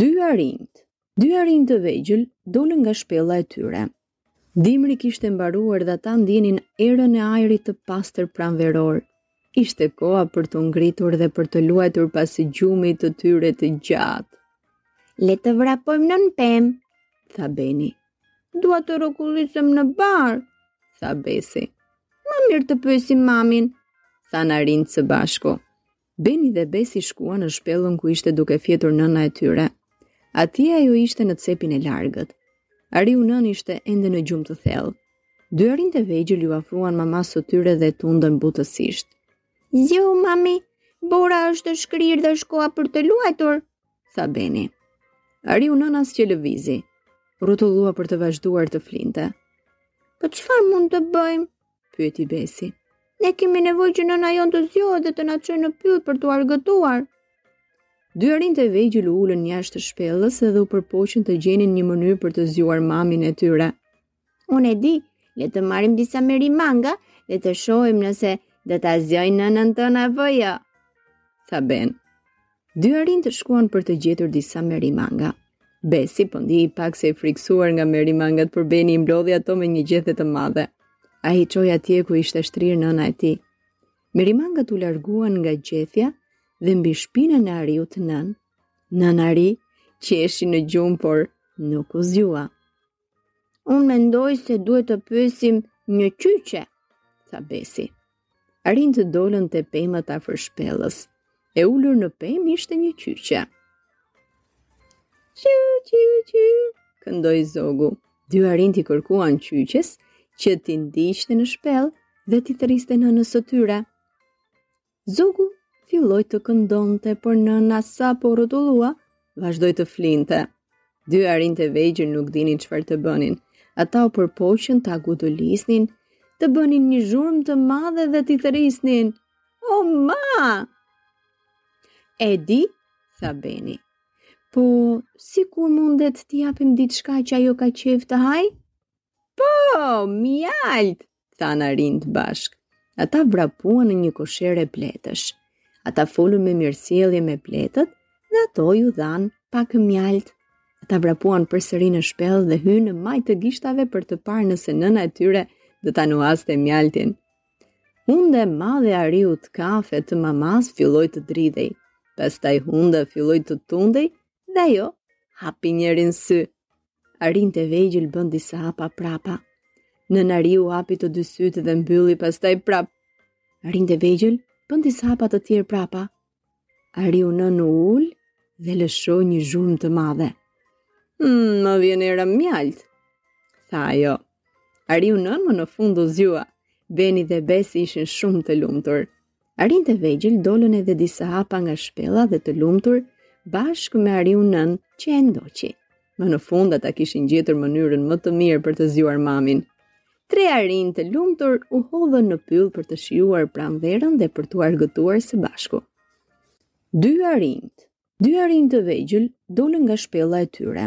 Dy arinjtë. Dy arinjtë e vegjël dolën nga shpella e tyre. Dimri kishte mbaruar dhe ata ndienin erën e ajrit të pastër pranveror. Ishte koha për t'u ngritur dhe për të luajtur pas gjumit të tyre të gjatë. Le të vrapojmë nën pemë, tha Beni. Dua të rrokullisem në bar, tha Besi. Më mirë të pyesim mamin, thanë arinjtë së bashku. Beni dhe Besi shkuan në shpellën ku ishte duke fjetur nëna e tyre. Atje ajo ishte në cepin e largët. Ariu nënë ishte ende në gjumë të thellë. Dy arinjtë e vegjël iu afruan mamasë së tyre dhe tundën butësisht. Zgjohu, mami, bora është shkrirë dhe është koha për të luajtur, tha Beni. Ariu nënë as që lëvizi, rrotullua për të vazhduar të flinte. Po çfarë mund të bëjmë? pyeti Besi. Ne kemi nevojë që nëna jonë të zgjohet dhe të na çojë në pyll për t'u argëtuar. Dy arinjtë e vegjël u ulën jashtë shpellës dhe u përpoqën të gjenin një mënyrë për të zgjuar mamin e tyre. Unë e di, le të marrim disa merimanga dhe të shohim nëse do ta zgjojnë nënën tonë apo jo, tha Ben. Dy arinjtë shkuan për të gjetur disa merimanga. Besi po ndihej paksa i frikësuar nga merimangat por Beni i mblodhi ato me një gjethe të madhe. Ai i çoi atje ku ishte shtrirë nëna e tij. Merimangat u larguan nga gjethja dhe mbi shpinën e ariut nënë. Nëna ari qeshi në gjumë, por nuk u zgjua. Unë mendoj se duhet të pyesim një qyqe, tha Besi. Arinjtë dolën te pemët afër shpellës. E ulur në pemë ishte një qyqe. Qy, qy, qy, këndoi zogu. Dy arinjtë i kërkuan qyqes që t'i ndiqte në shpellë dhe t'i thërriste nënës së tyre. Zogu filloi të këndonte, por nëna sapo u rrotullua, vazhdoi të flinte. Dy arinjtë e vegjël nuk dinin çfarë të bënin. Ata u përpoqën ta gudulisnin, të bënin një zhurmë të madhe dhe t'i thërrisnin. O, ma! E di, tha Beni, po sikur mundet t'i japim diçka që ajo ka qejf të hajë? Po, mjaltë, thanë arinjtë bashkë. Ata vrapuan në një koshere bletësh. Ata folën me mirësjellje me bletët dhe ato iu dhanë pak mjaltë. Ata vrapuan përsëri në shpellë dhe hynë në majë të gishtave për të parë nëse nëna e tyre do ta nuhaste mjaltin. Hunda e madhe e ariut kafe të mamasë filloi të dridhej. Pastaj hunda filloi të tundej Dhe ajo hapi njërin sy. Arinjtë e vegjël bënë disa hapa prapa. Nëna ariu hapi të dy sytë dhe i mbylli pastaj prapë. Arinjtë e vegjël bënë disa hapa të tjerë prapa. Ariu nënë u ul dhe lëshoi një zhurmë të madhe. Hmm, më vjen era mjaltë, tha ajo. Ariu nënë më në fund u zgjua. Beni dhe Besi ishin shumë të lumtur. Arinjtë e vegjël dolën edhe disa hapa nga shpella dhe të lumtur bashkë me ariun nënë që e ndoqi. Më në fund ata kishin gjetur mënyrën më të mirë për të zgjuar mamin. Tre arinj të lumtur u hodhën në pyll për të shijuar pranverën dhe për t'u argëtuar së bashku. Dy arinjtë, dy arinj të vegjël dolën nga shpella e tyre.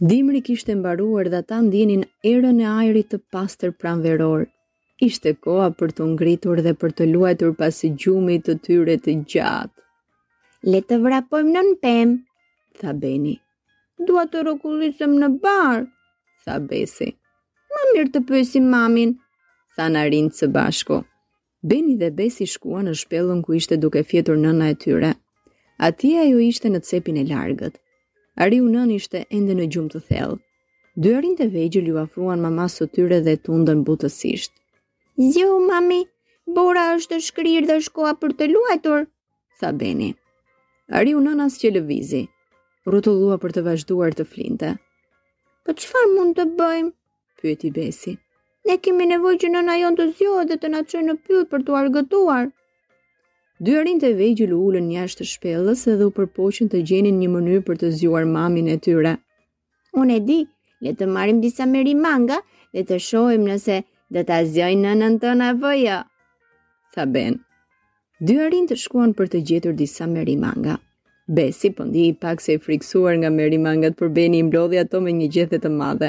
Dimri kishte mbaruar dhe ata ndienin erën e ajrit të pastër pranveror. Ishte koha për t'u ngritur dhe për të luajtur pas gjumit të tyre të gjatë. Le të vrapojmë nën pemë, tha Beni. Dua të rrokullisem në bar, tha Besi. Më mirë të pyesim mamin, thanë arinjtë së bashku. Beni dhe Besi shkuan në shpellën ku ishte duke fjetur nëna e tyre. Atje ajo ishte në cepin e largët. Ariu nënë ishte ende në gjumë të thellë. Dy arinjtë e vegjël iu afruan mamasë së tyre dhe e tundën butësisht. Zgjohu, mami, bora është shkrirë dhe është koha për të luajtur, tha Beni. Ariu nënë as që lëvizi, u rrotullua për të vazhduar të flinte. Po çfarë mund të bëjmë? pyeti Besi. Ne kemi nevojë që nëna jonë të zgjohet dhe të na çojë në pyll për t'u argëtuar. Dy arinjtë e vegjël u ulën jashtë shpellës dhe u përpoqën të gjenin një mënyrë për të zgjuar mamin e tyre. Unë e di, le të marrim disa merimanga dhe të shohim nëse do ta zgjojnë nënën tonë apo jo, tha Ben. Dy arinjtë shkuan për të gjetur disa merimanga. Besi po ndihej paksa e frikësuar nga merimangat por Beni i mblodhi ato me një gjethe të madhe.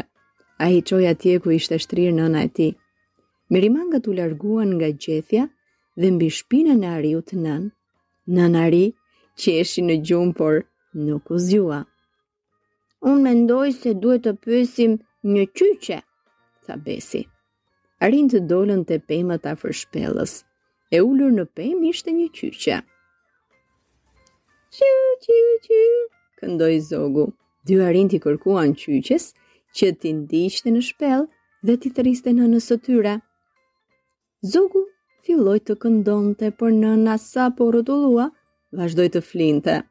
Ai i çoi atje ku ishte shtrirë nëna e tij. Merimangat u larguan nga gjethja dhe mbi shpinën e ariut nënë. Nëna ari qeshi në gjumë, por nuk u zgjua. Unë mendoj se duhet të pyesim një qyqe, tha Besi. Arinjtë dolën te pemët afër shpellës, e ulur në pemë ishte një qyqe. Qy, qy, qy, këndoi zogu. Dy arinjtë i kërkuan qyqes që t'i ndiqte në shpellë dhe t'i thërriste nënës së tyre. Zogu filloi të këndonte, por nëna sapo u rrotullua, vazhdoi të flinte.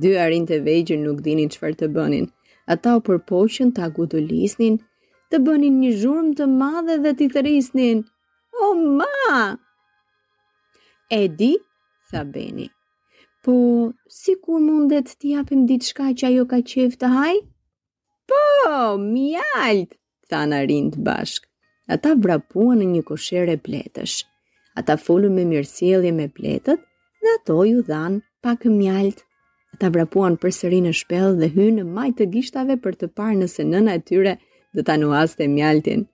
Dy arinjtë e vegjël nuk dinin çfarë të bënin. Ata u përpoqën ta gudulisnin, të bënin një zhurmë të madhe dhe t'i thërrisnin. O, ma! E di, tha Beni, po sikur mundet t'i japim diçka që ajo ka qejf të hajë? Po, mjaltë, thanë arinjtë bashkë. Ata vrapuan në një koshere bletësh. Ata folën me mirësjellje me bletët dhe ato iu dhanë pak mjaltë. Ata vrapuan përsëri në shpellë dhe hynë në majë të gishtave për të parë nëse nëna e tyre do ta nuhaste mjaltin.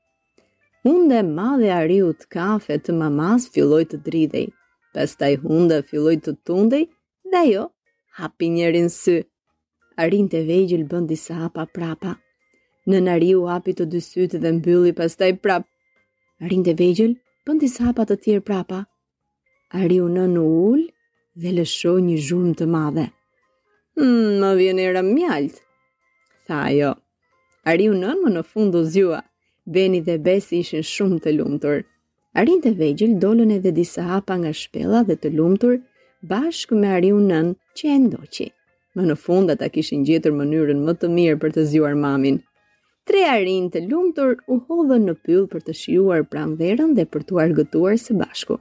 Hunda e madhe e ariut kafe të mamasë filloi të dridhej. Pastaj hunda filloi të tundej Dhe ajo hapi njërin sy. Arinjtë e vegjël bënë disa hapa prapa. Nëna ariu hapi të dy sytë dhe i mbylli pastaj prapë. Arinjtë e vegjël bënë disa hapa të tjerë prapa. Ariu nënë u ul dhe lëshoi një zhurmë të madhe. Hmm, më vjen era mjaltë, tha ajo. Ariu nënë më në fund u zgjua. Beni dhe Besi ishin shumë të lumtur. Arinjtë e vegjël dolën edhe disa hapa nga shpella dhe të lumtur bashkë me ariun nënë që e ndoqi. Më në fund ata kishin gjetur mënyrën më të mirë për të zgjuar mamin. Tre arinj të lumtur u hodhën në pyll për të shijuar pranverën dhe për t'u argëtuar së bashku.